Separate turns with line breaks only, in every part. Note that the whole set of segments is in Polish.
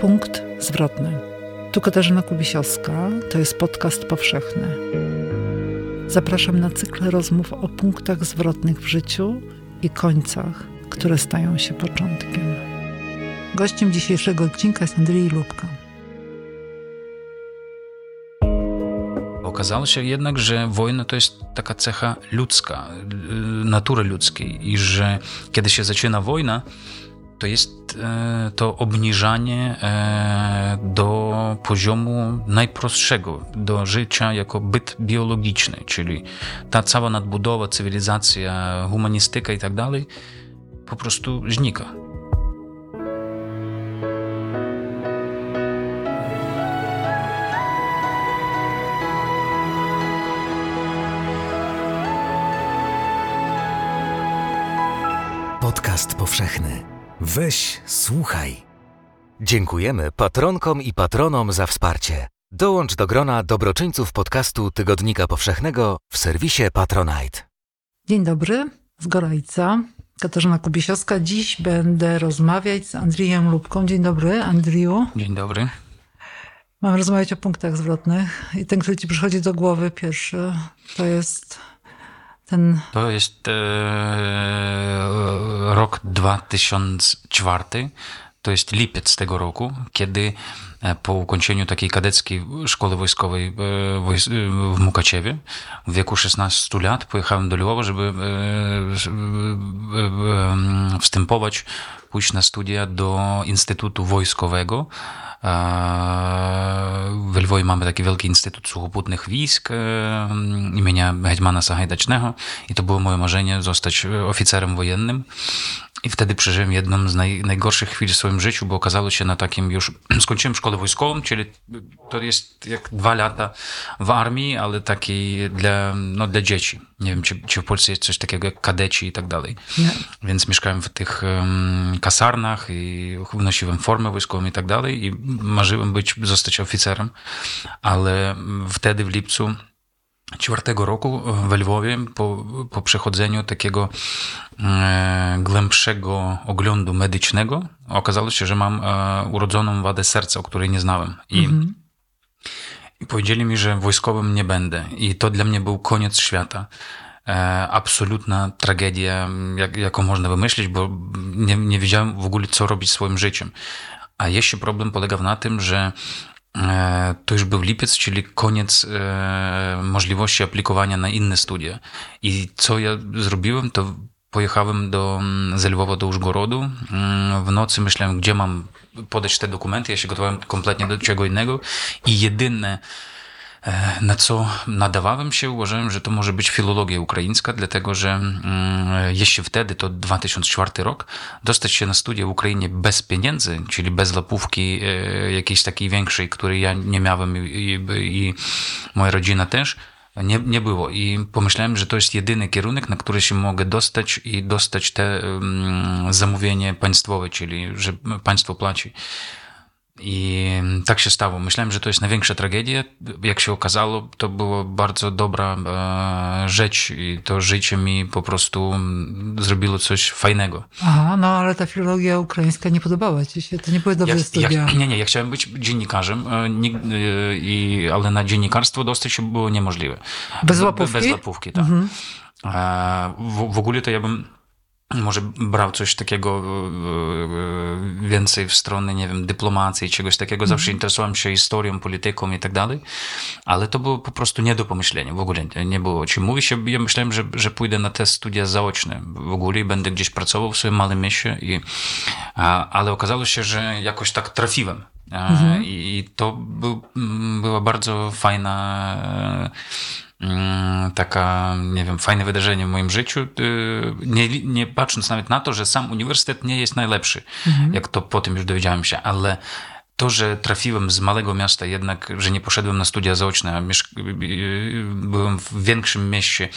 Punkt zwrotny. Tu Katarzyna Kubisiowska, to jest podcast powszechny. Zapraszam na cykl rozmów o punktach zwrotnych w życiu i końcach, które stają się początkiem. Gościem dzisiejszego odcinka jest Andrzej Lubka.
Okazało się jednak, że wojna to jest taka cecha ludzka, natury ludzkiej i że kiedy się zaczyna wojna, to jest e, to obniżanie e, do poziomu najprostszego, do życia jako byt biologiczny, czyli ta cała nadbudowa, cywilizacja, humanistyka i tak dalej po prostu znika.
Podcast powszechny. Weź, słuchaj. Dziękujemy patronkom i patronom za wsparcie. Dołącz do grona dobroczyńców podcastu Tygodnika Powszechnego w serwisie Patronite.
Dzień dobry, z Gorajca. Katarzyna Kubisiowska. Dziś będę rozmawiać z Andrijem Lubką. Dzień dobry, Andriju.
Dzień dobry.
Mam rozmawiać o punktach zwrotnych i ten, który ci przychodzi do głowy pierwszy, to jest ten...
To jest e, rok 2004. To jest lipiec tego roku, kiedy e, po ukończeniu takiej kadeckiej szkoły wojskowej e, w Mukaciewie w wieku 16 lat pojechałem do Lwowa, żeby e, wstępować, pójść na studia do Instytutu Wojskowego w Lwowie mamy taki wielki Instytut Suchoputnych Wійsk imienia Hetmana Sagajdacznego i to było moje marzenie zostać oficerem wojennym. I wtedy przeżyłem jedną z naj, najgorszych chwil w swoim życiu, bo okazało się na takim już, skończyłem szkołę wojskową, czyli to jest jak dwa lata w armii, ale takiej dla, no, dla dzieci. Nie wiem, czy, czy w Polsce jest coś takiego jak kadeci i tak dalej. Nie. Więc mieszkałem w tych um, kasarnach i nosiłem formę wojskową i tak dalej i marzyłem być, zostać oficerem, ale wtedy w lipcu czwartego roku w Lwowie po, po przechodzeniu takiego e, głębszego oglądu medycznego okazało się, że mam e, urodzoną wadę serca, o której nie znałem. I, mhm. I powiedzieli mi, że wojskowym nie będę. I to dla mnie był koniec świata. E, absolutna tragedia, jak, jaką można wymyślić, bo nie, nie wiedziałem w ogóle, co robić swoim życiem. A jeszcze problem polegał na tym, że E, to już był lipiec, czyli koniec e, możliwości aplikowania na inne studia. I co ja zrobiłem, to pojechałem do, mm, z Lwowa do Użgorodu. Mm, w nocy myślałem, gdzie mam podać te dokumenty. Ja się gotowałem kompletnie do czego innego. I jedyne E, na co nadawałem się, uważałem, że to może być filologia ukraińska, dlatego że mm, jeśli wtedy, to 2004 rok, dostać się na studia w Ukrainie bez pieniędzy, czyli bez lapówki e, jakiejś takiej większej, której ja nie miałem i, i, i moja rodzina też, nie, nie było. I pomyślałem, że to jest jedyny kierunek, na który się mogę dostać i dostać te um, zamówienie państwowe, czyli że państwo płaci. I tak się stało. Myślałem, że to jest największa tragedia. Jak się okazało, to była bardzo dobra e, rzecz i to życie mi po prostu zrobiło coś fajnego.
Aha, no ale ta filologia ukraińska nie podobała ci się? To nie były dobre ja, studia?
Ja, nie, nie, ja chciałem być dziennikarzem, e, nie, e, i, ale na dziennikarstwo dostać się było niemożliwe.
Bez łapówki?
Bez łapówki, tak. Mhm. W, w ogóle to ja bym może brał coś takiego e, e, więcej w stronę, nie wiem, dyplomacji, czegoś takiego. Zawsze mm. interesowałem się historią, polityką i tak dalej, ale to było po prostu nie do pomyślenia. W ogóle nie było o czym mówi się. Ja myślałem, że, że pójdę na te studia zaoczne w ogóle i będę gdzieś pracował w swoim małym mieście, i, ale okazało się, że jakoś tak trafiłem. Mhm. I to był, była bardzo fajna taka, nie wiem, fajne wydarzenie w moim życiu, y, nie, nie patrząc nawet na to, że sam uniwersytet nie jest najlepszy, mhm. jak to potem już dowiedziałem się, ale to, że trafiłem z małego miasta, jednak, że nie poszedłem na studia zaoczne, a byłem w większym mieście,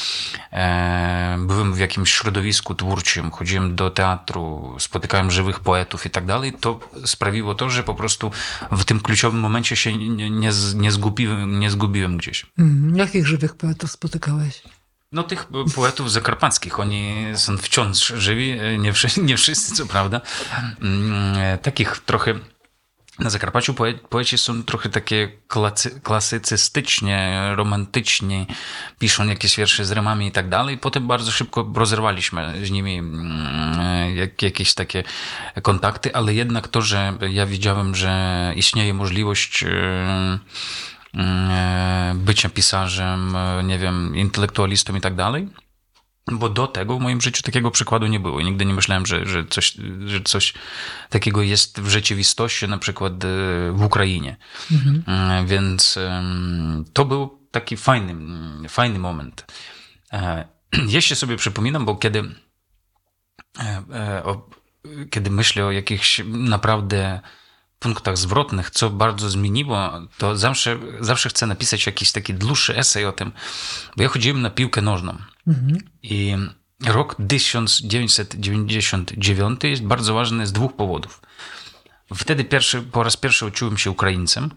e, byłem w jakimś środowisku twórczym, chodziłem do teatru, spotykałem żywych poetów i tak dalej, to sprawiło to, że po prostu w tym kluczowym momencie się nie, nie, nie, zgubiłem, nie zgubiłem gdzieś.
Mm, jakich żywych poetów spotykałeś?
No tych poetów zakarpackich, oni są wciąż żywi, nie, nie wszyscy co prawda. Mm, takich trochę na Zakarpaciu poeci są trochę takie klasy, klasycystycznie, romantycznie, piszą jakieś wiersze z rymami i tak dalej. Potem bardzo szybko rozerwaliśmy z nimi mm, jak, jakieś takie kontakty, ale jednak to, że ja widziałem, że istnieje możliwość e, e, bycia pisarzem, e, nie wiem, intelektualistą i tak dalej, bo do tego w moim życiu takiego przykładu nie było. Nigdy nie myślałem, że, że, coś, że coś takiego jest w rzeczywistości, na przykład e, w Ukrainie. Mhm. E, więc to był taki fajny, fajny moment. E, Jeszcze sobie przypominam, bo kiedy, kiedy myślę o jakichś naprawdę punktach zwrotnych, co bardzo zmieniło, to zawsze, zawsze chcę napisać jakiś taki dłuższy esej o tym, bo ja chodziłem na piłkę nożną mhm. i rok 1999 jest bardzo ważny z dwóch powodów. Wtedy pierwszy, po raz pierwszy uczyłem się Ukraińcem,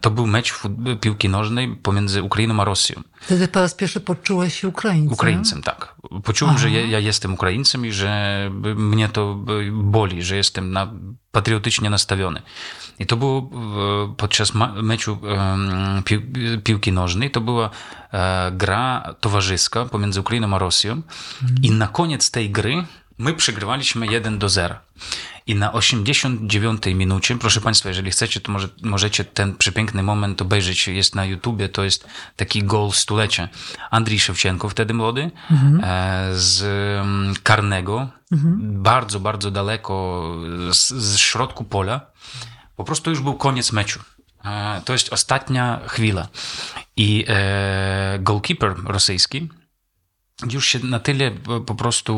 to był mecz piłki nożnej pomiędzy Ukrainą a Rosją.
Wtedy po raz pierwszy poczułeś się Ukraińcem?
Ukraińcem, tak. Poczułem, Aha. że ja, ja, jestem Ukraińcem i że mnie to boli, że jestem na, patriotycznie nastawiony. I to było podczas meczu pi, piłki nożnej, to była e, gra towarzyska pomiędzy Ukrainą a Rosją mhm. i na koniec tej gry my przegrywaliśmy 1 do 0. I na 89 minucie, proszę Państwa, jeżeli chcecie, to może, możecie ten przepiękny moment obejrzeć. Jest na YouTubie, to jest taki gol stulecia. Andrii Szewczenko, wtedy młody, mhm. E, z mm, karnego, mhm. bardzo, bardzo daleko, z, z środku pola. Po prostu już był koniec meczu. E, to jest ostatnia chwila. I e, goalkeeper rosyjski już się na tyle po prostu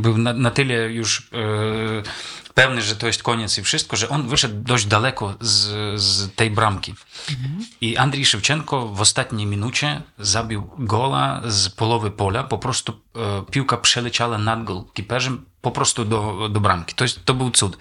był na, na tyle już e, pewny, że to jest koniec i wszystko, że on wyszedł dość daleko z, z tej bramki. Mhm. I Andrzej Szewczenko w ostatniej minucie zabił gola z połowy pola. Po prostu e, piłka przeleciała nad golkiperzem po prostu do, do bramki. To, jest, to był cud.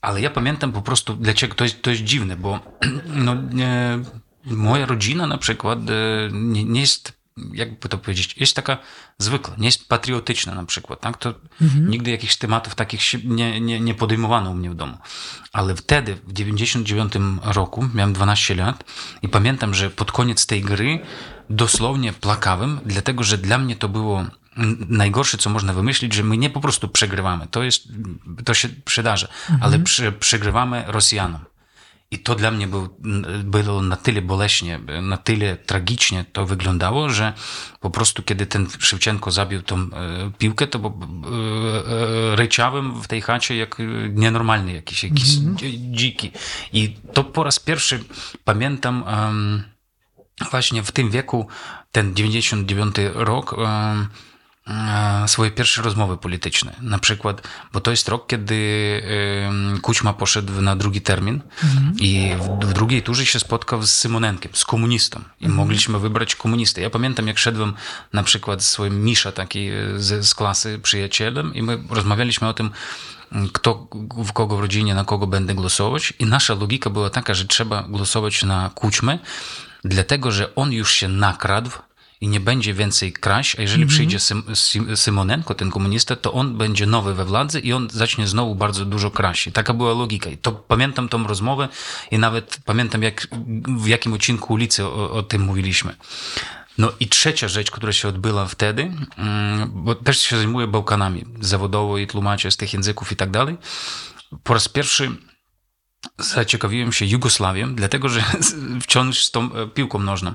Ale ja pamiętam po prostu, dlaczego to jest, to jest dziwne, bo no, nie, moja rodzina na przykład e, nie, nie jest jakby to powiedzieć, jest taka zwykła, nie jest patriotyczna na przykład, tak? To mhm. nigdy jakichś tematów takich nie, nie, nie podejmowano u mnie w domu. Ale wtedy, w 99 roku, miałem 12 lat i pamiętam, że pod koniec tej gry dosłownie plakałem, dlatego, że dla mnie to było najgorsze, co można wymyślić, że my nie po prostu przegrywamy. To jest, to się przydarza, mhm. ale przegrywamy Rosjanom. I to dla mnie był, było na tyle boleśnie, na tyle tragicznie to wyglądało, że po prostu kiedy ten Szewczenko zabił tą e, piłkę, to bo, e, e, ryczałem w tej chacie jak nienormalny jakiś, jakiś mm -hmm. dziki. I to po raz pierwszy pamiętam właśnie w tym wieku, ten 99 rok, swoje pierwsze rozmowy polityczne. Na przykład, bo to jest rok, kiedy Kućma poszedł na drugi termin mhm. i w, drugiej turze się spotkał z Symonenkiem, z komunistą i mhm. mogliśmy wybrać komunistę. Ja pamiętam, jak szedłem na przykład z swoim Misza taki e, z, z klasy przyjacielem i my rozmawialiśmy o tym, kto, w kogo w rodzinie, na kogo będę głosować i nasza logika była taka, że trzeba głosować na Kućmę, dlatego, że on już się nakradł i nie będzie więcej kraść, a jeżeli mm -hmm. przyjdzie Sym, Symonenko, ten komunista, to on będzie nowy we władzy i on zacznie znowu bardzo dużo kraść. I taka była logika. I to pamiętam tą rozmowę i nawet pamiętam, jak, w jakim odcinku ulicy o, o tym mówiliśmy. No i trzecia rzecz, która się odbyła wtedy, mm, bo też się zajmuję Bałkanami zawodowo i tłumaczę z tych języków i tak dalej. Po raz pierwszy zaciekawiłem się Jugosławią, dlatego że wciąż z tą e, piłką nożną.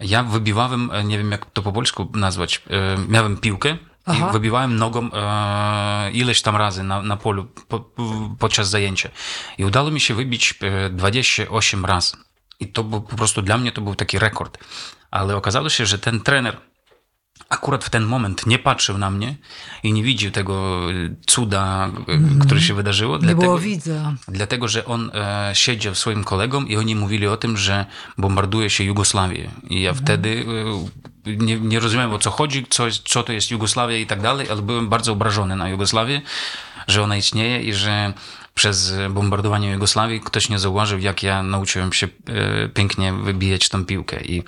Ja wybiwałem, e, nie wiem jak to po polsku nazwać, e, miałem piłkę Aha. i wybiwałem nogą e, ileś tam razy na, na polu po, podczas zajęcia. I udało mi się wybić 28 razy. I to był, po prostu dla mnie to był taki rekord. Ale okazało się, że ten trener, akurat w ten moment nie patrzył na mnie i nie widział tego cuda, mm. które się wydarzyło.
Nie dlatego, było widza.
Dlatego, że on e, siedział swoim kolegom i oni mówili o tym, że bombarduje się Jugosławię. I ja mm. wtedy e, nie, nie rozumiałem o co chodzi, co, co to jest Jugosławia i tak dalej, ale byłem bardzo obrażony na Jugosławię, że ona istnieje i że przez bombardowanie Jugosławii ktoś nie zauważył, jak ja nauczyłem się e, pięknie wybijać tą piłkę. I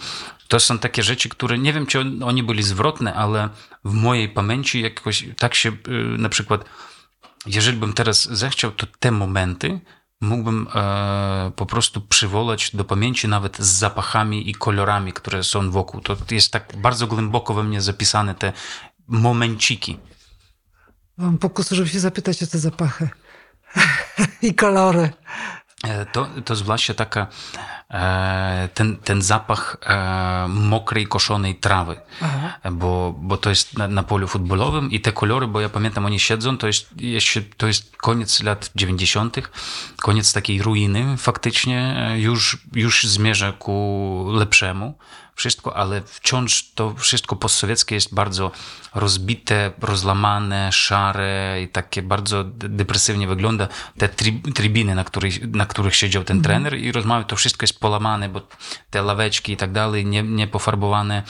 to są takie rzeczy, które nie wiem, czy oni byli zwrotne, ale w mojej pamięci jakoś tak się y, na przykład jeżeli bym teraz zechciał, to te momenty mógłbym e, po prostu przywołać do pamięci nawet z zapachami i kolorami, które są wokół. To jest tak bardzo głęboko we mnie zapisane te momenciki.
Mam pokusy, żeby się zapytać o te zapachy i kolory.
To, to zwłaszcza taka, ten, ten zapach mokrej, koszonej trawy, bo, bo to jest na, na polu futbolowym i te kolory, bo ja pamiętam, oni siedzą, to jest, jeszcze, to jest koniec lat 90., koniec takiej ruiny faktycznie, już, już zmierza ku lepszemu wszystko, ale wciąż to wszystko postsowieckie jest bardzo rozbite, rozlamane, szare i takie bardzo depresywnie wygląda. Te tribiny, na których, na których siedział ten trener i rozmawiał, to wszystko jest polamane, bo te laweczki i tak dalej, nie, nie pofarbowane,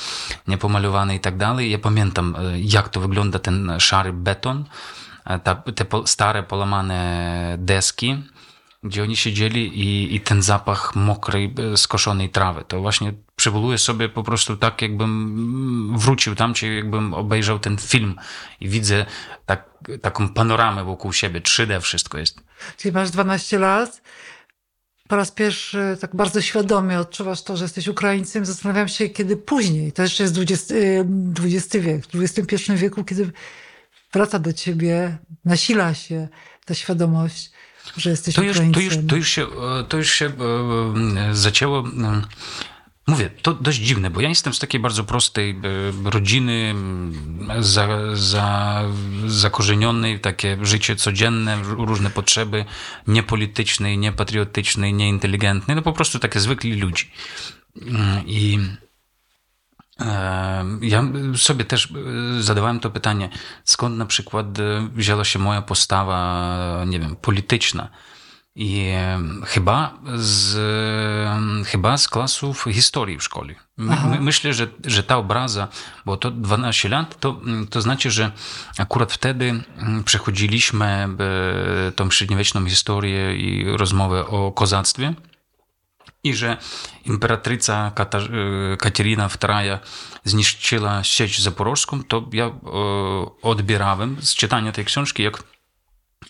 nie pomalowane i tak dalej. Ja pamiętam, jak to wygląda ten szary beton, ta, te stare polamane deski, gdzie oni siedzieli i, i ten zapach mokrej, skoszonej trawy. To właśnie przywołuję sobie po prostu tak, jakbym wrócił tam, czy jakbym obejrzał ten film i widzę tak, taką panoramę wokół siebie. 3D wszystko jest.
Czyli masz 12 lat, po raz pierwszy tak bardzo świadomie odczuwasz to, że jesteś Ukraińcem. Zastanawiam się, kiedy później, to jeszcze jest XX, XX wiek, w XXI wieku, kiedy wraca do ciebie, nasila się ta świadomość, że jesteś
to już. To już, to już się, to już się zaczęło Mówię, to dość dziwne, bo ja jestem z takiej bardzo prostej e, rodziny, za, za, zakorzenionej, takie życie codzienne, różne potrzeby, niepolitycznej, niepatriotycznej, nieinteligentnej, no po prostu takie zwykli ludzi. Mm, I e, ja sobie też e, zadawałem to pytanie, skąd na przykład wzięła się moja postawa, nie wiem, polityczna? I chyba z, chyba z klasów historii w szkole. My, myślę, że, że ta obraza, bo to 12 lat, to, to znaczy, że akurat wtedy przechodziliśmy tą średniowieczną historię i rozmowę o kozactwie i że imperatrica Katerina II zniszczyła sieć zaporożską, to ja odbierałem z czytania tej książki, jak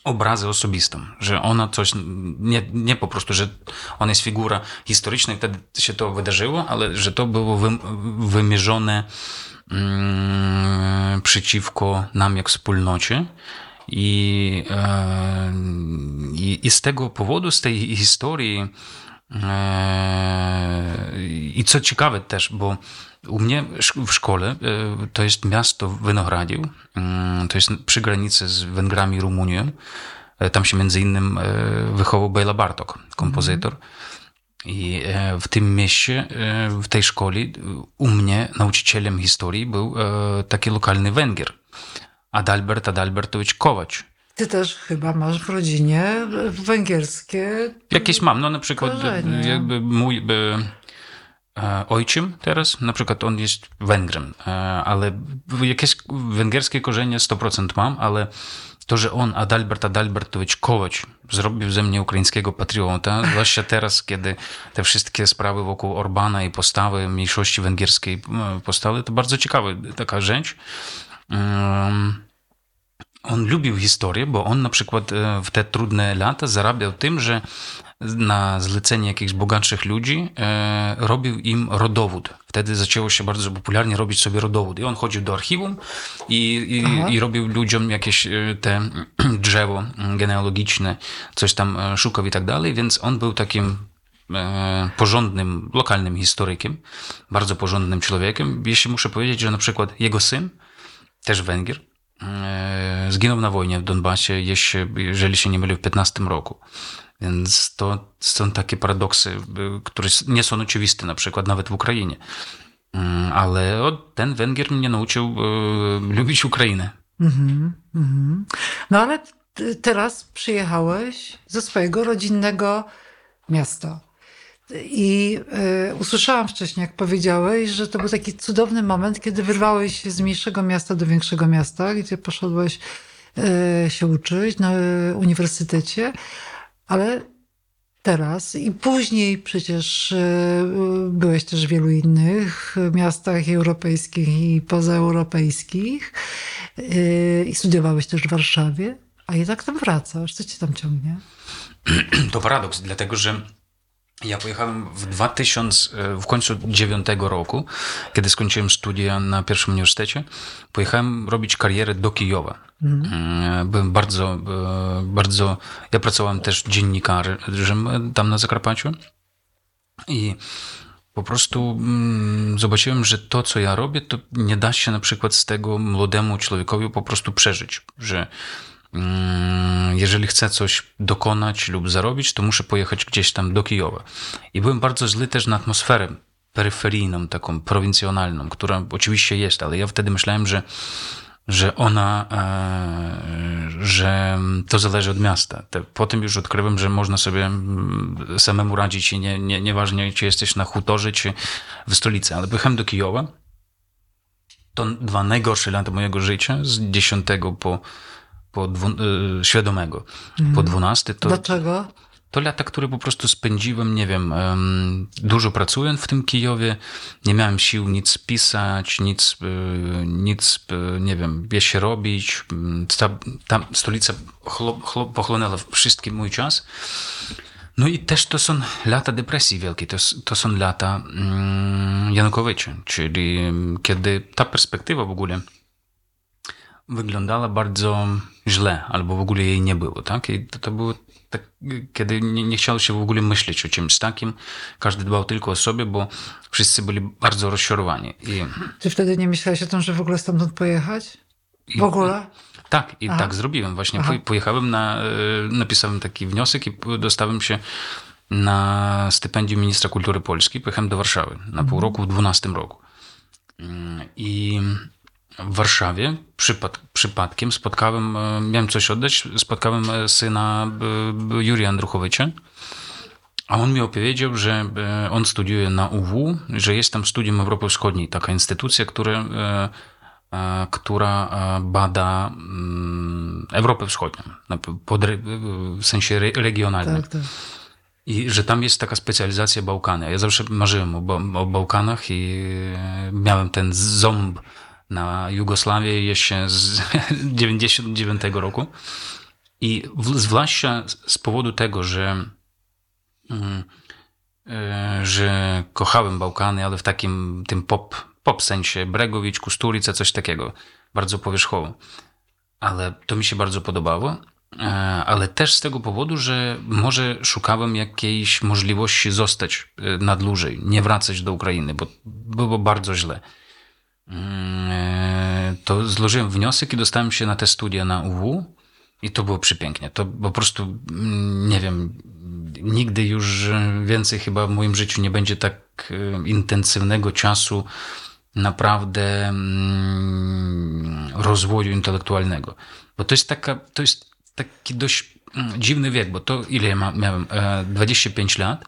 obrazy osobistą, że ona coś, nie, nie po prostu, że ona jest figura historyczna i wtedy się to wydarzyło, ale że to było wy, wymierzone mm, przeciwko nam jak wspólnocie. I, e, i, I z tego powodu, z tej historii, e, i co ciekawe też, bo u mnie w szkole e, to jest miasto Wynogradził, mm, to jest przy granicy z Węgrami i Rumunią. E, tam się między innym e, wychował Bela Bartok, kompozytor. I w tym mieście, w tej szkole, u mnie nauczycielem historii był taki lokalny Węgier, Adalbert Adalbertowicz Kowacz.
Ty też chyba masz w rodzinie węgierskie.
Jakieś mam, no na przykład jakby mój E, ojczym teraz, na przykład on jest Węgrem, e, ale jakieś węgierskie korzenie 100% mam, ale to, że on, Adalbert Adalbertowicz Kołacz, zrobił ze mnie ukraińskiego patriota, zwłaszcza teraz, kiedy te wszystkie sprawy wokół Orbana i postawy mniejszości węgierskiej powstały, to bardzo ciekawa taka rzecz. On lubił historię, bo on na przykład e, w te trudne lata zarabiał tym, że na zlecenie jakichś bogatszych ludzi e, robił im rodowód. Wtedy zaczęło się bardzo popularnie robić sobie rodowód. I on chodził do archiwum i, i, i robił ludziom jakieś e, te drzewo genealogiczne, coś tam e, szukał i tak dalej, więc on był takim porządnym, lokalnym historykiem, bardzo porządnym człowiekiem. Jeśli muszę powiedzieć, że na przykład jego syn, też Węgier, zginął na wojnie w Donbasie, jeżeli się nie mylę, w 15 roku. Więc to są takie paradoksy, które nie są oczywiste, na przykład nawet w Ukrainie. Mm, ale ten Węgier mnie nauczył e, lubić Ukrainę. Mm -hmm,
No ale teraz przyjechałeś ze swojego rodzinnego miasta. I y, usłyszałam wcześniej, jak powiedziałeś, że to był taki cudowny moment, kiedy wyrwałeś się z mniejszego miasta do większego miasta, gdzie poszedłeś y, się uczyć na uniwersytecie. Ale teraz i później przecież e, byłeś też w wielu innych miastach europejskich i pozaeuropejskich e, i studiowałeś też w Warszawie. A tak tam wracasz. Co cię tam ciągnie?
To paradoks, dlatego że ja pojechałem w 2000, w końcu 9 roku, kiedy skończyłem studia na pierwszym uniwersytecie, pojechałem robić karierę do Kijowa. Mm. Byłem bardzo, bardzo, ja pracowałem też dziennikarzem tam na Zakarpaciu i po prostu mm, zobaczyłem, że to, co ja robię, to nie da się na przykład z tego młodemu człowiekowi po prostu przeżyć, że jeżeli chcę coś dokonać lub zarobić, to muszę pojechać gdzieś tam do Kijowa. I byłem bardzo zły też na atmosferę peryferyjną, taką prowincjonalną, która oczywiście jest, ale ja wtedy myślałem, że że ona, e, że to zależy od miasta. Potem już odkryłem, że można sobie mm, samemu radzić i nie, nie, nieważne, czy jesteś na hutorze, czy w stolicy. Ale pojechałem do Kijowa. To dwa najgorsze lata mojego życia, z dziesiątego po, po dwu, e, świadomego, mhm. po dwunasty. To,
Dlaczego?
To lata, które po prostu spędziłem, nie wiem, dużo pracując w tym Kijowie, nie miałem sił nic pisać, nic, e, nic e, nie wiem, się robić. Ta, ta stolica pochłonęła wszystki mój czas. No i też to są lata depresji wielkiej, to, to są lata mm, Janukowycza, czyli kiedy ta perspektywa w ogóle wyglądała bardzo źle, albo w ogóle jej nie było, tak? I to, to było tak, kiedy nie, nie chciało się w ogóle myśleć o czymś takim. Każdy dbał tylko o sobie, bo wszyscy byli bardzo rozczarowani. I,
Ty wtedy nie myślałeś o tym, że w ogóle stamtąd pojechać? W ogóle?
Tak, i Aha. tak zrobiłem. Właśnie Aha. pojechałem, na, e, napisałem taki wniosek i dostałem się na stypendium ministra kultury Polski. Pojechałem do Warszawy na pół mhm. roku w 12 roku. Mm, I w Warszawie przypad, przypadkiem spotkałem, e, miałem coś oddać, spotkałem e, syna e, Jurija Andruchowicza, a on mi opowiedział, że on studiuje na UW, że jest tam Studium Europy Wschodniej, taka instytucja, która, która bada mm, Europę Wschodnią, w sensie regionalnym. Tak, tak. I że tam jest taka specjalizacja Bałkany. Ja zawsze marzyłem o, o Bałkanach i miałem ten ząb na Jugosławię jeszcze z 99 roku. I zwłaszcza z powodu tego, że, mm, e, że kochałem Bałkany, ale w takim tym pop, pop sensie, Bregowicz, Kusturica, coś takiego, bardzo powierzchowo. Ale to mi się bardzo podobało, e, ale też z tego powodu, że może szukałem jakiejś możliwości zostać e, na dłużej, nie wracać do Ukrainy, bo było bardzo źle. Mm, e, to złożyłem wniosek i dostałem się na te studia na UW i to było przepięknie. To po prostu, mm, nie wiem, nigdy już więcej chyba w moim życiu nie będzie tak e, intensywnego czasu naprawdę mm, rozwoju intelektualnego. Bo to jest taka, to jest taki dość dziwny wiek, bo to ile ja miałem? 25 e, lat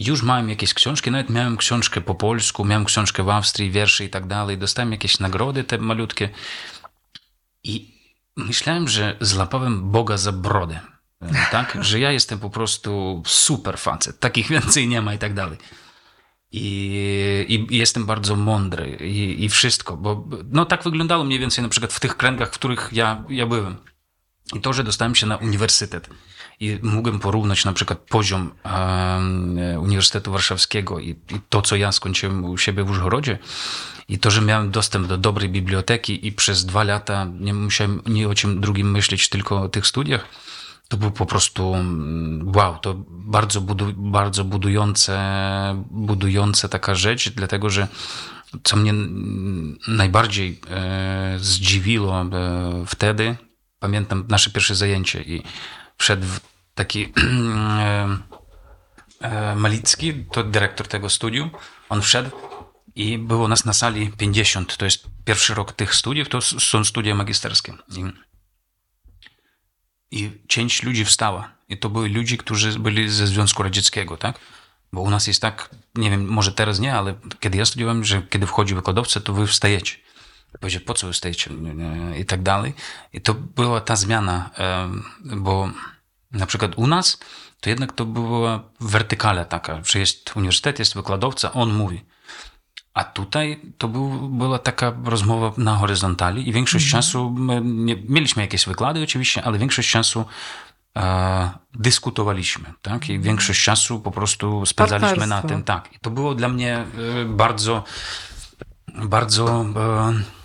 już miałem jakieś książki, nawet miałem książkę po polsku, miałem książkę w Austrii, wiersze i tak dalej, dostałem jakieś nagrody te malutkie i myślałem, że złapałem Boga za brodę, tak? Że ja jestem po prostu super facet, takich więcej nie ma i tak dalej. I, I, jestem bardzo mądry i, i wszystko, bo no tak wyglądało mniej więcej na przykład w tych kręgach, w których ja, ja byłem. I to, że dostałem się na uniwersytet i mógłbym porównać na przykład poziom Uniwersytetu Warszawskiego i, i to, co ja skończyłem u siebie w Użgorodzie i to, że miałem dostęp do dobrej biblioteki i przez dwa lata nie musiałem ni o czym drugim myśleć, tylko o tych studiach, to był po prostu mm, wow, to bardzo, budu, bardzo budujące, budujące taka rzecz, dlatego że co mnie najbardziej e, zdziwiło e, wtedy, pamiętam nasze pierwsze zajęcie i wszedł taki Malicki, to dyrektor tego studium, on wszedł i było nas na sali 50. To jest pierwszy rok tych studiów, to są studia magisterskie. I, i część ludzi wstała. I to byli ludzie, którzy byli ze Związku Radzieckiego, tak? Bo u nas jest tak, nie wiem, może teraz nie, ale kiedy ja studiowałem, że kiedy wchodzi wykładowca, to wy wstajecie. Powiedział, po co wstajecie? I tak dalej. I to była ta zmiana, bo na przykład u nas to jednak to była wertykala taka, że jest uniwersytet, jest wykładowca, on mówi. A tutaj to był, była taka rozmowa na horizontali i większość mhm. czasu, nie, mieliśmy jakieś wykłady oczywiście, ale większość czasu e, dyskutowaliśmy, tak? I większość czasu po prostu spędzaliśmy na tym, tak. I to było dla mnie e, bardzo, bardzo, e,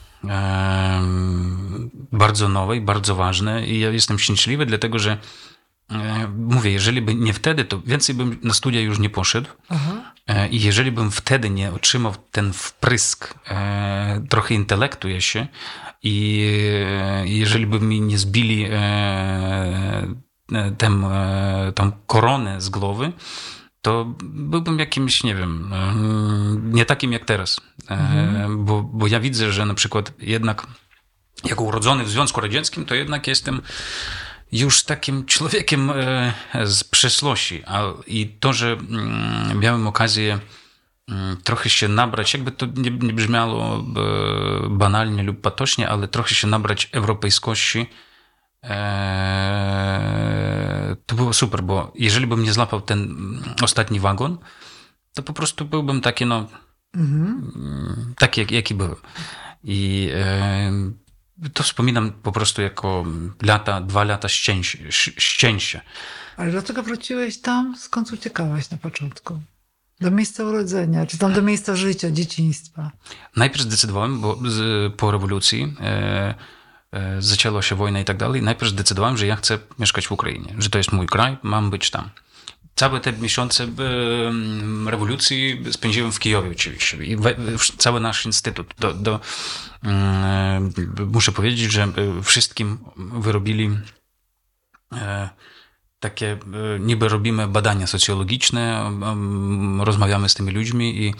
bardzo nowe i bardzo ważne i ja jestem szczęśliwy, dlatego że e, mówię, jeżeli by nie wtedy, to więcej bym na studia już nie poszedł. Aha. E, I jeżeli bym wtedy nie otrzymał ten wprysk e, trochę intelektu jeszcze i jeżeli by mi nie zbili tę, koronę z głowy, to byłbym jakimś, nie wiem, nie takim jak teraz. Mhm. Bo, bo ja widzę, że na przykład jednak jako urodzony w Związku Radzieckim, to jednak jestem już takim człowiekiem z przeszłości. I to, że mm, miałem okazję mm, trochę się nabrać, jakby to nie, nie brzmiało banalnie lub patośnie, ale trochę się nabrać europejskości, to było super, bo jeżeli bym nie złapał ten ostatni wagon, to po prostu byłbym taki, no, mhm. taki, jak, jaki byłem. I to wspominam po prostu jako lata, dwa lata szczęścia.
Ale dlaczego wróciłeś tam, skąd uciekałeś na początku? Do miejsca urodzenia, czy tam do miejsca życia, dzieciństwa?
Najpierw zdecydowałem, bo z, po rewolucji e, e, zaczęła się wojna i tak dalej, najpierw zdecydowałem, że ja chcę mieszkać w Ukrainie, że to jest mój kraj, mam być tam. Całe te miesiące e, rewolucji spędziłem w Kijowie oczywiście. I cały nasz instytut. Do, do, e, muszę powiedzieć, że wszystkim wyrobili e, takie, niby robimy badania socjologiczne, rozmawiamy z tymi ludźmi i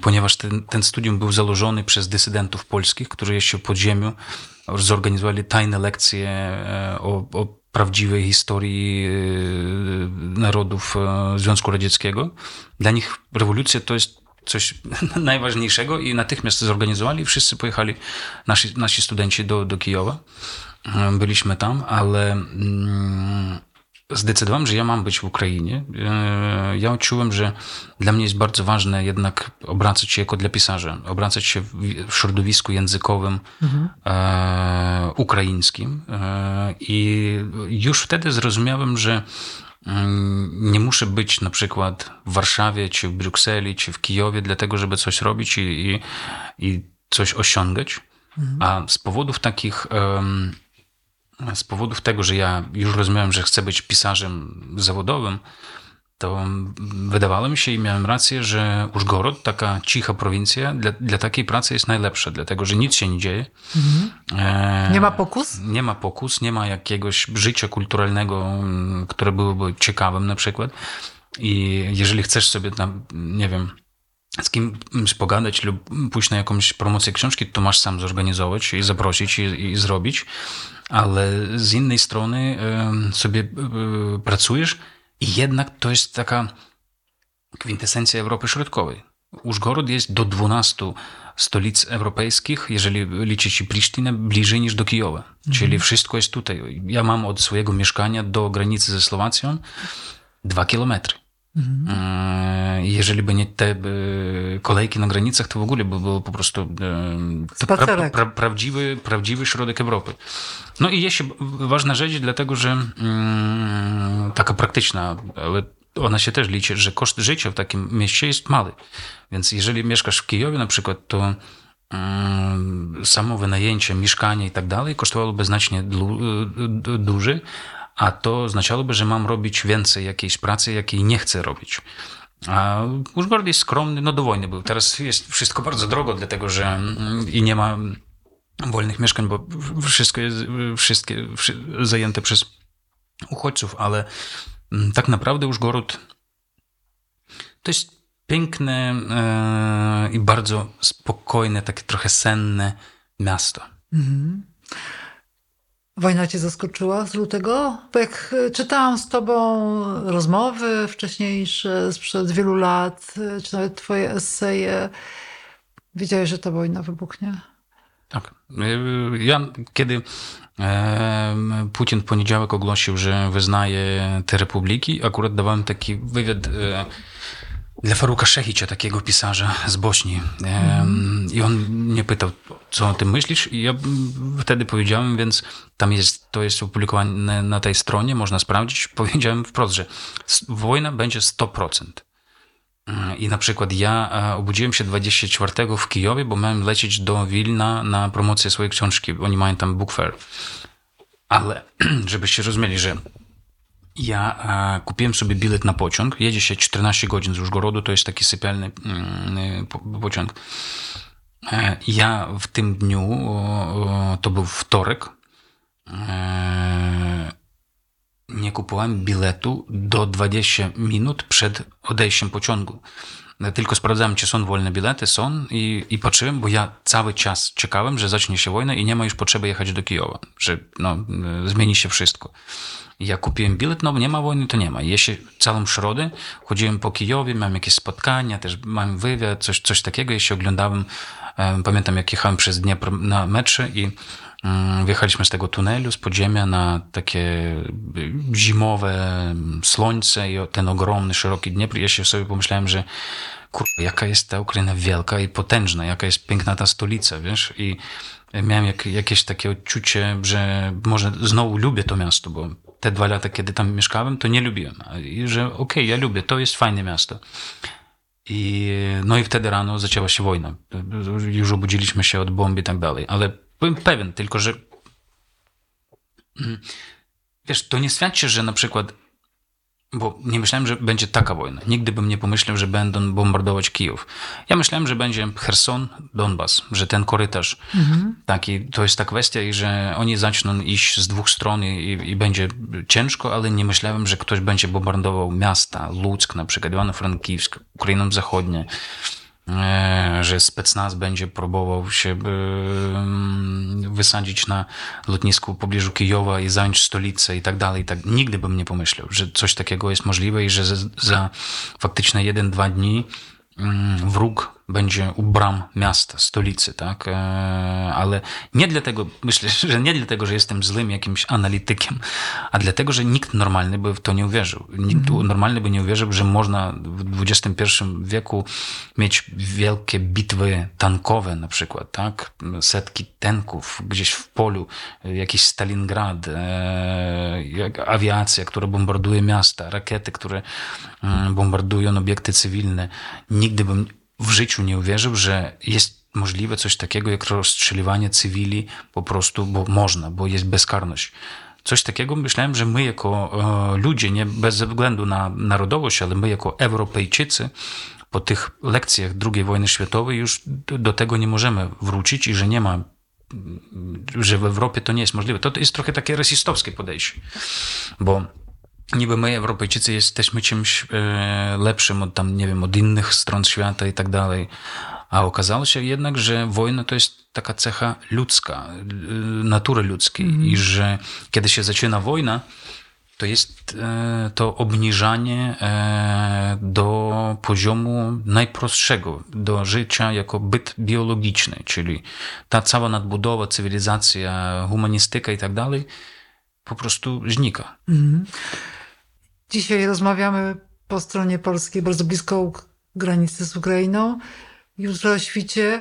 ponieważ ten, ten studium był założony przez dysydentów polskich, którzy jeszcze w podziemiu zorganizowali tajne lekcje o, o prawdziwej historii e, narodów e, Związku Radzieckiego. Dla nich rewolucja to jest coś najważniejszego i natychmiast zorganizowali. Wszyscy pojechali, nasi, nasi studenci do, do Kijowa. E, byliśmy tam, ale mm, zdecydowałem, że ja mam być w Ukrainie. E, ja odczułem, że dla mnie jest bardzo ważne jednak obracać się jako dla pisarza, obracać się w środowisku językowym mhm. e, ukraińskim. E, I już wtedy zrozumiałem, że mm, nie muszę być na przykład w Warszawie, czy w Brukseli, czy w Kijowie, dlatego, żeby coś robić i, i, i coś osiągać. Mhm. A z powodów takich um, z powodów tego, że ja już rozumiałem, że chcę być pisarzem zawodowym, to wydawało mi się i miałem rację, że Użgorod, taka cicha prowincja, dla, dla takiej pracy jest najlepsza, dlatego że nic się nie dzieje. Mhm.
E, nie ma pokus?
Nie ma pokus, nie ma jakiegoś życia kulturalnego, które byłoby ciekawym na przykład. I jeżeli chcesz sobie tam, nie wiem, z kimś pogadać lub pójść na jakąś promocję książki, to masz sam zorganizować i zaprosić i, i zrobić ale z innej strony sobie e, pracujesz i jednak to jest taka kwintesencja Europy Środkowej. Użgorod jest do 12 stolic europejskich, jeżeli liczyć Prisztinę, bliżej niż do Kijowa. Mhm. Czyli wszystko jest tutaj. Ja mam od swojego mieszkania do granicy ze Słowacją dwa kilometry. Mhm. E, jeżeli by nie te e, kolejki na granicach, to w ogóle by było po prostu e, pra, pra, prawdziwy, prawdziwy środek Europy. No i jeszcze ważna rzecz, dlatego że mm, taka praktyczna, ale ona się też liczy, że koszt życia w takim mieście jest mały. Więc jeżeli mieszkasz w Kijowie na przykład, to mm, samo wynajęcie, mieszkanie i tak dalej kosztowałoby znacznie duży, a to oznaczałoby, że mam robić więcej jakiejś pracy, jakiej nie chcę robić. A Użgord jest skromny, no do wojny był. Teraz jest wszystko bardzo drogo, dlatego że mm, i nie ma wolnych mieszkań, bo wszystko jest wszystkie zajęte przez uchodźców, ale mm, tak naprawdę Użgorod to jest piękne e, i bardzo spokojne, takie trochę senne miasto. Mhm.
Wojna cię zaskoczyła z lutego? Bo jak e, czytałam z tobą rozmowy wcześniejsze, sprzed wielu lat, e, czy nawet twoje eseje, wiedziałeś, że ta wojna wybuchnie?
Tak. E, ja, kiedy Putin w poniedziałek ogłosił, że wyznaje te republiki, akurat dawałem taki wywiad dla Faruka Szechicza, takiego pisarza z Bośni. I on mnie pytał, co o tym myślisz? I ja wtedy powiedziałem, więc tam jest, to jest opublikowane na tej stronie, można sprawdzić. Powiedziałem wprost, że wojna będzie 100%. I na przykład ja obudziłem się 24 w Kijowie, bo miałem lecieć do Wilna na promocję swojej książki. Oni mają tam book fair. Ale żebyście rozumieli, że ja e, kupiłem sobie bilet na pociąg. Jedzie się 14 godzin z Użgorodu, to jest taki sypialny mm, po, pociąg. E, ja w tym dniu, o, to był wtorek, e, nie kupowałem biletu do 20 minut przed odejściem pociągu. Tylko sprawdzałem, czy są wolne bilety, są i, i patrzyłem, bo ja cały czas czekałem, że zacznie się wojna i nie ma już potrzeby jechać do Kijowa, że no, zmieni się wszystko. Ja kupiłem bilet, no nie ma wojny, to nie ma. Jeśli całą środę chodziłem po Kijowie, miałem jakieś spotkania, też mam wywiad, coś, coś takiego, jeśli oglądałem, pamiętam jak jechałem przez Dniepr na metrze i mm, wjechaliśmy z tego tunelu, z podziemia na takie zimowe słońce i ten ogromny, szeroki Dniepr. Ja się sobie pomyślałem, że kurwa, jaka jest ta Ukraina wielka i potężna, jaka jest piękna ta stolica, wiesz, i miałem jak, jakieś takie odczucie, że może znowu lubię to miasto, bo te dwa lata, kiedy tam mieszkałem, to nie lubiłem. I że okej, okay, ja lubię, to jest fajne miasto. I, no i wtedy rano zaczęła się wojna. Już obudziliśmy się od bomb i tak dalej. Ale byłem pewien tylko, że mm, wiesz, to nie świadczy, że na przykład bo nie myślałem, że będzie taka wojna. Nigdy bym nie pomyślał, że będą bombardować Kijów. Ja myślałem, że będzie Herson, Donbas, że ten korytarz mhm. taki, to jest ta kwestia i że oni zaczną iść z dwóch stron i, i, będzie ciężko, ale nie myślałem, że ktoś będzie bombardował miasta, Ludzk na przykład, Ivano-Frankivsk, Ukrainą Zachodnią. E, że specnaz będzie próbował się mm, wysadzić na lotnisku w pobliżu Kijowa i zająć stolicę i tak dalej. Tak. Nigdy bym nie pomyślał, że coś takiego jest możliwe i że za, jeden, dwa dni mm, wróg będzie u bram miasta, stolicy, tak? E, ale nie dlatego, myślę, że nie dlatego, że jestem złym jakimś analitykiem, a dlatego, że nikt normalny by w to nie uwierzył. Nikt mm normalny by nie uwierzył, że można w XXI wieku mieć wielkie bitwy tankowe na przykład, tak? Setki tanków gdzieś w polu, jakiś Stalingrad, e, awiacja, która bombarduje miasta, rakiety, które mm, bombardują obiekty cywilne. Nigdy bym w życiu nie uwierzył, że jest możliwe coś takiego jak rozstrzeliwanie cywili po prostu, bo można, bo jest bezkarność. Coś takiego myślałem, że my jako e, ludzie, nie bez względu na narodowość, ale my jako Europejczycy po tych lekcjach II wojny światowej już do tego nie możemy wrócić i że nie ma że w Europie to nie jest możliwe. To jest trochę takie rasistowskie podejście, bo niby my, Europejczycy, jesteśmy czymś e, lepszym od tam, nie wiem, od innych stron świata i tak dalej. A okazało się jednak, że wojna to jest taka cecha ludzka, e, natury ludzkiej mm. i że kiedy się zaczyna wojna, to jest e, to obniżanie do poziomu najprostszego, do życia jako byt biologiczny, czyli ta cała nadbudowa, cywilizacja, humanistyka i tak dalej po prostu znika. Mm.
Dzisiaj rozmawiamy po stronie polskiej, bardzo blisko granicy z Ukrainą. Jutro o świcie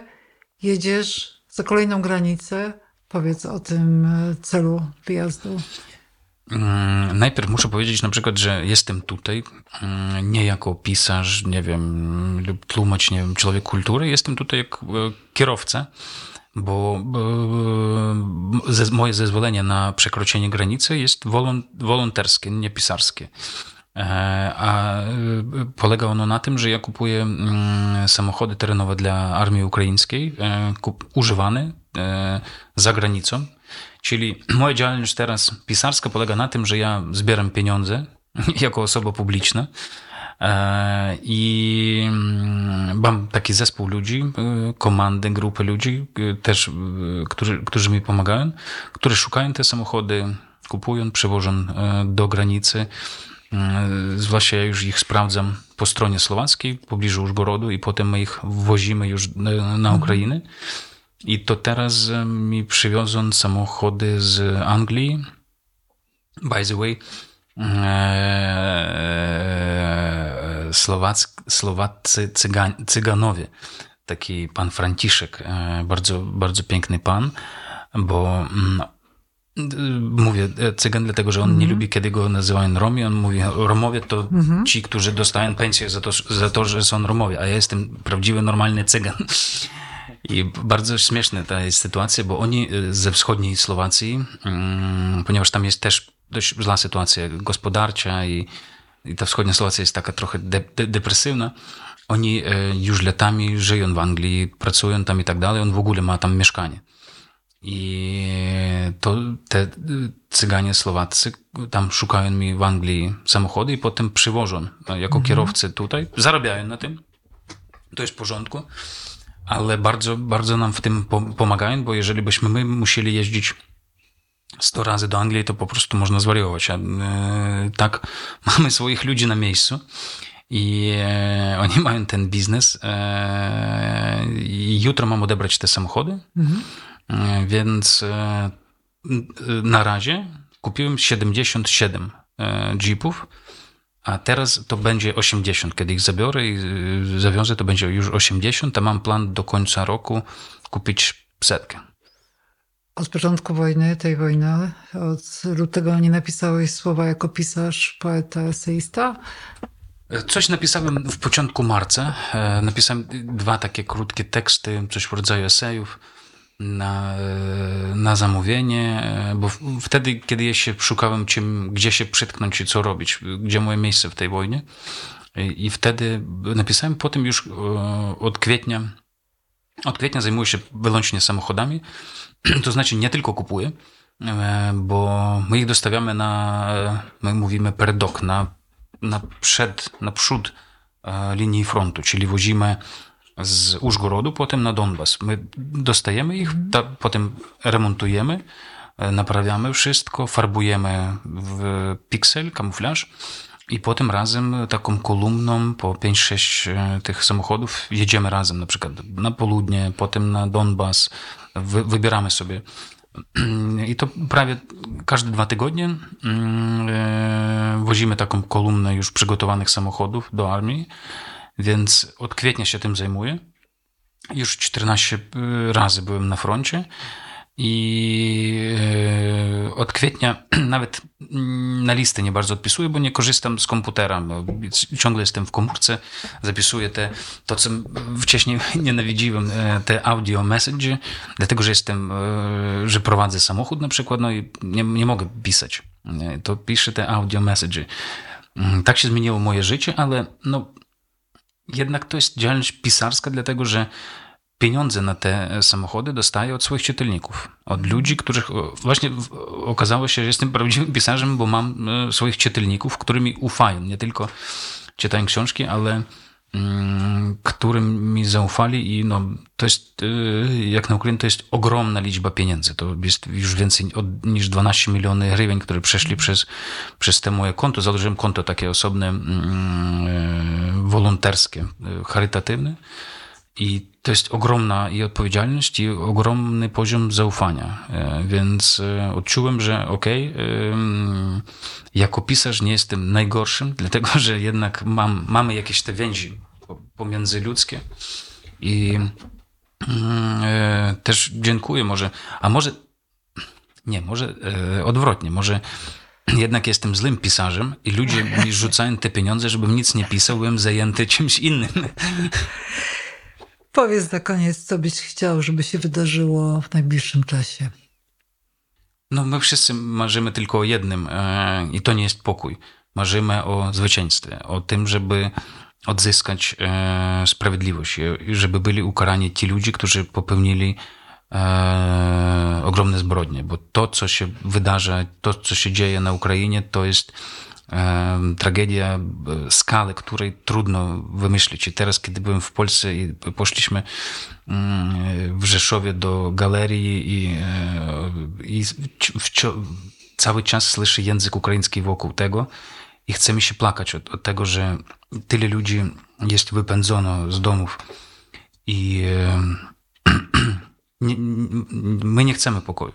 jedziesz za kolejną granicę. Powiedz o tym e, celu wyjazdu.
Mm, najpierw muszę powiedzieć na przykład, że jestem tutaj mm, nie jako pisarz, nie wiem, lub tłumacz, nie wiem, człowiek kultury. Jestem tutaj jak e, kierowca, bo e, moje zezwolenie na przekroczenie granicy jest wolonterskie, nie pisarskie. E, a e, polega ono na tym, że ja kupuję mm, samochody terenowe dla armii ukraińskiej, używane za granicą. Czyli moja działalność teraz pisarska polega na tym, że ja zbieram pieniądze jako osoba publiczna E, I mm, mam taki zespół ludzi, e, komandy, grupy ludzi, e, też, którzy, którzy mi pomagają, którzy szukają te samochody, kupują, przewożą do granicy. Zwłaszcza ja już ich sprawdzam po stronie słowackiej, w pobliżu Użgorodu i potem my ich wozimy już na mhm. Ukrainę. I to teraz mi przywiozą samochody z Anglii. By the way, Słowac, Słowacy cygan, Cyganowie. Taki pan Franciszek, bardzo, bardzo piękny pan, bo mm, mówię cygan, dlatego że on mm -hmm. nie lubi, kiedy go nazywają Romi. On mówi, Romowie to mm -hmm. ci, którzy dostają pensję za to, za to, że są Romowie, a ja jestem prawdziwy, normalny cygan. I bardzo śmieszna ta jest sytuacja, bo oni ze wschodniej Słowacji, mm, ponieważ tam jest też dość zła sytuacja gospodarcza i, i ta wschodnia Słowacja jest taka trochę de, de, depresywna, oni już latami żyją w Anglii, pracują tam i tak dalej, on w ogóle ma tam mieszkanie. I to te cyganie słowaccy tam szukają mi w Anglii samochody i potem przywożą jako mhm. kierowcy tutaj. Zarabiają na tym. To jest w porządku. Ale bardzo, bardzo nam w tym pomagają, bo jeżeli byśmy my musieli jeździć 100 razy do Anglii, to po prostu można zwariować. A e, tak, mamy swoich ludzi na miejscu i e, oni mają ten biznes. E, jutro mam odebrać te samochody. Mhm. E, więc e, na razie kupiłem 77 e, jeepów, a teraz to będzie 80. Kiedy ich zabiorę i zawiążę, to będzie już 80, a mam plan do końca roku kupić setkę.
Od początku wojny, tej wojny, od lutego nie napisałeś słowa jako pisarz, poeta, eseista?
Coś napisałem w początku marca. Napisałem dwa takie krótkie teksty, coś w rodzaju esejów na, na zamówienie, bo wtedy, kiedy ja się szukałem, czym, gdzie się przytknąć i co robić, gdzie moje miejsce w tej wojnie. I wtedy napisałem potem już e, od kwietnia, od kwietnia zajmuję się wyłącznie samochodami, to znaczy nie tylko kupuję, e, bo my ich dostawiamy na, my mówimy per dok, na, na przed, na przód e, linii frontu, czyli wozimy z Użgorodu, potem na Donbas. My dostajemy ich, ta, potem remontujemy, e, naprawiamy wszystko, farbujemy w piksel, kamuflaż i potem razem taką kolumną po 5-6 e, tych samochodów jedziemy razem, na przykład na południe, potem na Donbas, wy, wybieramy sobie. I to prawie każde dwa tygodnie mm, e, wozimy taką kolumnę już przygotowanych samochodów do armii więc od kwietnia się tym zajmuję. Już 14 y, razy byłem na froncie i y, od kwietnia nawet na listy nie bardzo odpisuję, bo nie korzystam z komputera. Ciągle jestem w komórce, zapisuję te, to co wcześniej nienawidziłem, e, te audio message, dlatego że jestem, e, że prowadzę samochód na przykład, no i nie, nie mogę pisać. To piszę te audio message. Mm, tak się zmieniło moje życie, ale no, jednak to jest działalność pisarska, dlatego że pieniądze na te samochody dostaję od swoich czytelników, od ludzi, których właśnie okazało się, że jestem prawdziwym pisarzem, bo mam e, swoich czytelników, którymi ufają. Nie tylko czytają książki, ale mm, którym mi zaufali i no, to jest, e, jak na Ukrainie, to jest ogromna liczba pieniędzy. To jest już więcej od, niż 12 milionów hrywień, które przeszli przez, przez te moje konto. Założyłem konto takie osobne, mm, e, wolonterskie, charytatywne i to jest ogromna i odpowiedzialność, i ogromny poziom zaufania. E, więc e, odczułem, że okej, okay, jako pisarz nie jestem najgorszym, dlatego że jednak mam, mamy jakieś te więzi pomiędzyludzkie. I mm, e, też dziękuję może, a może nie, może odwrotnie, może jednak jestem złym pisarzem i ludzie mi rzucają te pieniądze, żebym nic nie pisał, byłem zajęty czymś innym.
Powiedz na koniec, co byś chciał, żeby się wydarzyło w najbliższym czasie.
No, my wszyscy marzymy tylko o jednym e, i to nie jest pokój. Marzymy o zwycięstwie, o tym, żeby odzyskać e, sprawiedliwość, żeby byli ukarani ci ludzie, którzy popełnili e, ogromne zbrodnie, bo to, co się wydarza, to, co się dzieje na Ukrainie, to jest tragedia e, skały, której trudno wymyślić. I teraz, kiedy byłem w Polsce i poszliśmy mm, w Rzeszowie do galerii i, e, i cały czas słyszę język ukraiński wokół tego i chce mi się plakać od, od tego, że tyle ludzi jest wypędzono z domów i my nie chcemy pokoju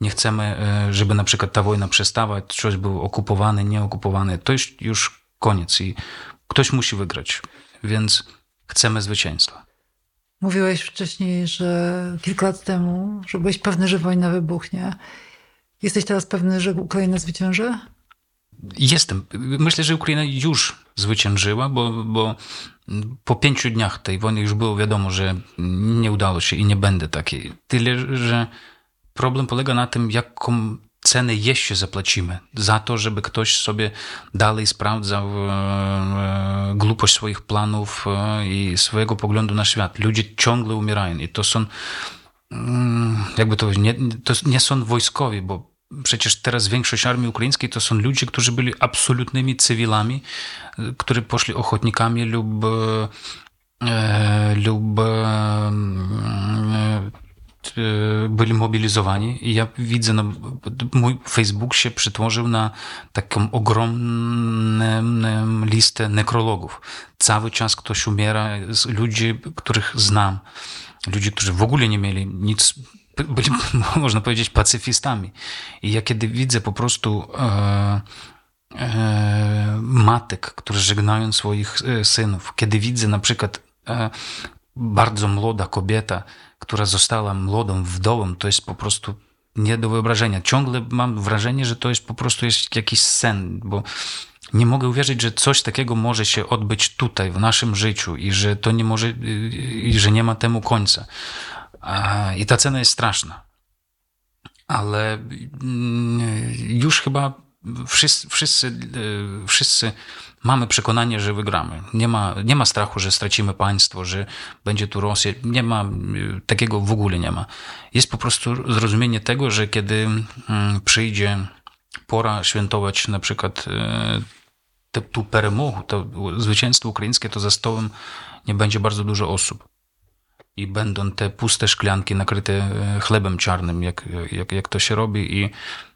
nie chcemy, e, żeby na przykład ta wojna przestała, coś było okupowane, nieokupowane. To już, już koniec i ktoś musi wygrać, więc chcemy zwycięstwa.
Mówiłeś wcześniej, że kilka lat temu, że byłeś pewny, że wojna wybuchnie. Jesteś teraz pewny, że Ukraina zwycięży?
Jestem. Myślę, że Ukraina już zwyciężyła, bo, bo po pięciu dniach tej wojny już było wiadomo, że nie udało się i nie będę takiej. Tyle, że problem polega na tym, jaką cenę jeszcze zapłacimy za to, żeby ktoś sobie dalej sprawdzał e, głupość swoich planów e, i swojego poglądu na świat. Ludzie ciągle umierają i to są mm, jakby to nie, to nie są wojskowi, bo przecież teraz większość armii ukraińskiej to są ludzie, którzy byli absolutnymi cywilami, którzy poszli ochotnikami lub e, lub byli mobilizowani i ja widzę, no, mój Facebook się przetworzył na taką ogromną listę nekrologów. Cały czas ktoś umiera ludzi, których znam. Ludzi, którzy w ogóle nie mieli nic, byli, można powiedzieć, pacyfistami. I ja kiedy widzę po prostu e, e, matek, które żegnają swoich e, synów, kiedy widzę na przykład e, bardzo młoda kobieta, która została młodą wdową, to jest po prostu nie do wyobrażenia. Ciągle mam wrażenie, że to jest po prostu jest jakiś sen, bo nie mogę uwierzyć, że coś takiego może się odbyć tutaj, w naszym życiu i że to nie może, i że nie ma temu końca. I ta cena jest straszna. Ale mm, już chyba wszyscy, wszyscy, wszyscy mamy przekonanie, że wygramy. Nie ma, nie ma strachu, że stracimy państwo, że będzie tu Rosja. Nie ma, takiego w ogóle nie ma. Jest po prostu zrozumienie tego, że kiedy mm, przyjdzie pora świętować na przykład e, te, tu перемогу, to zwycięstwo ukraińskie, to za stołem nie będzie bardzo dużo osób. I będą te puste szklanki nakryte e, chlebem czarnym, jak, jak, jak to się robi. I Mm,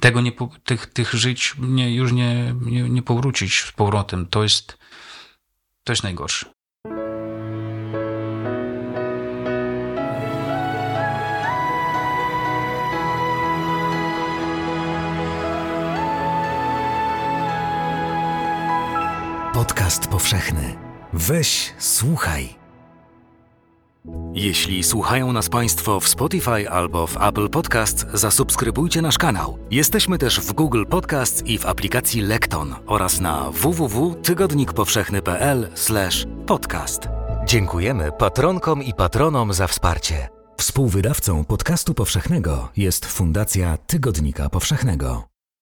tego nie, tych, tych żyć nie, już nie, nie, nie powrócić z powrotem. To jest, to jest najgorsze.
Podcast powszechny. Weź, słuchaj. Jeśli słuchają nas Państwo w Spotify albo w Apple Podcasts, zasubskrybujcie nasz kanał. Jesteśmy też w Google Podcasts i w aplikacji Lekton oraz na www.tygodnikpowszechny.pl/podcast. Dziękujemy patronkom i patronom za wsparcie. Współwydawcą podcastu powszechnego jest Fundacja Tygodnika Powszechnego.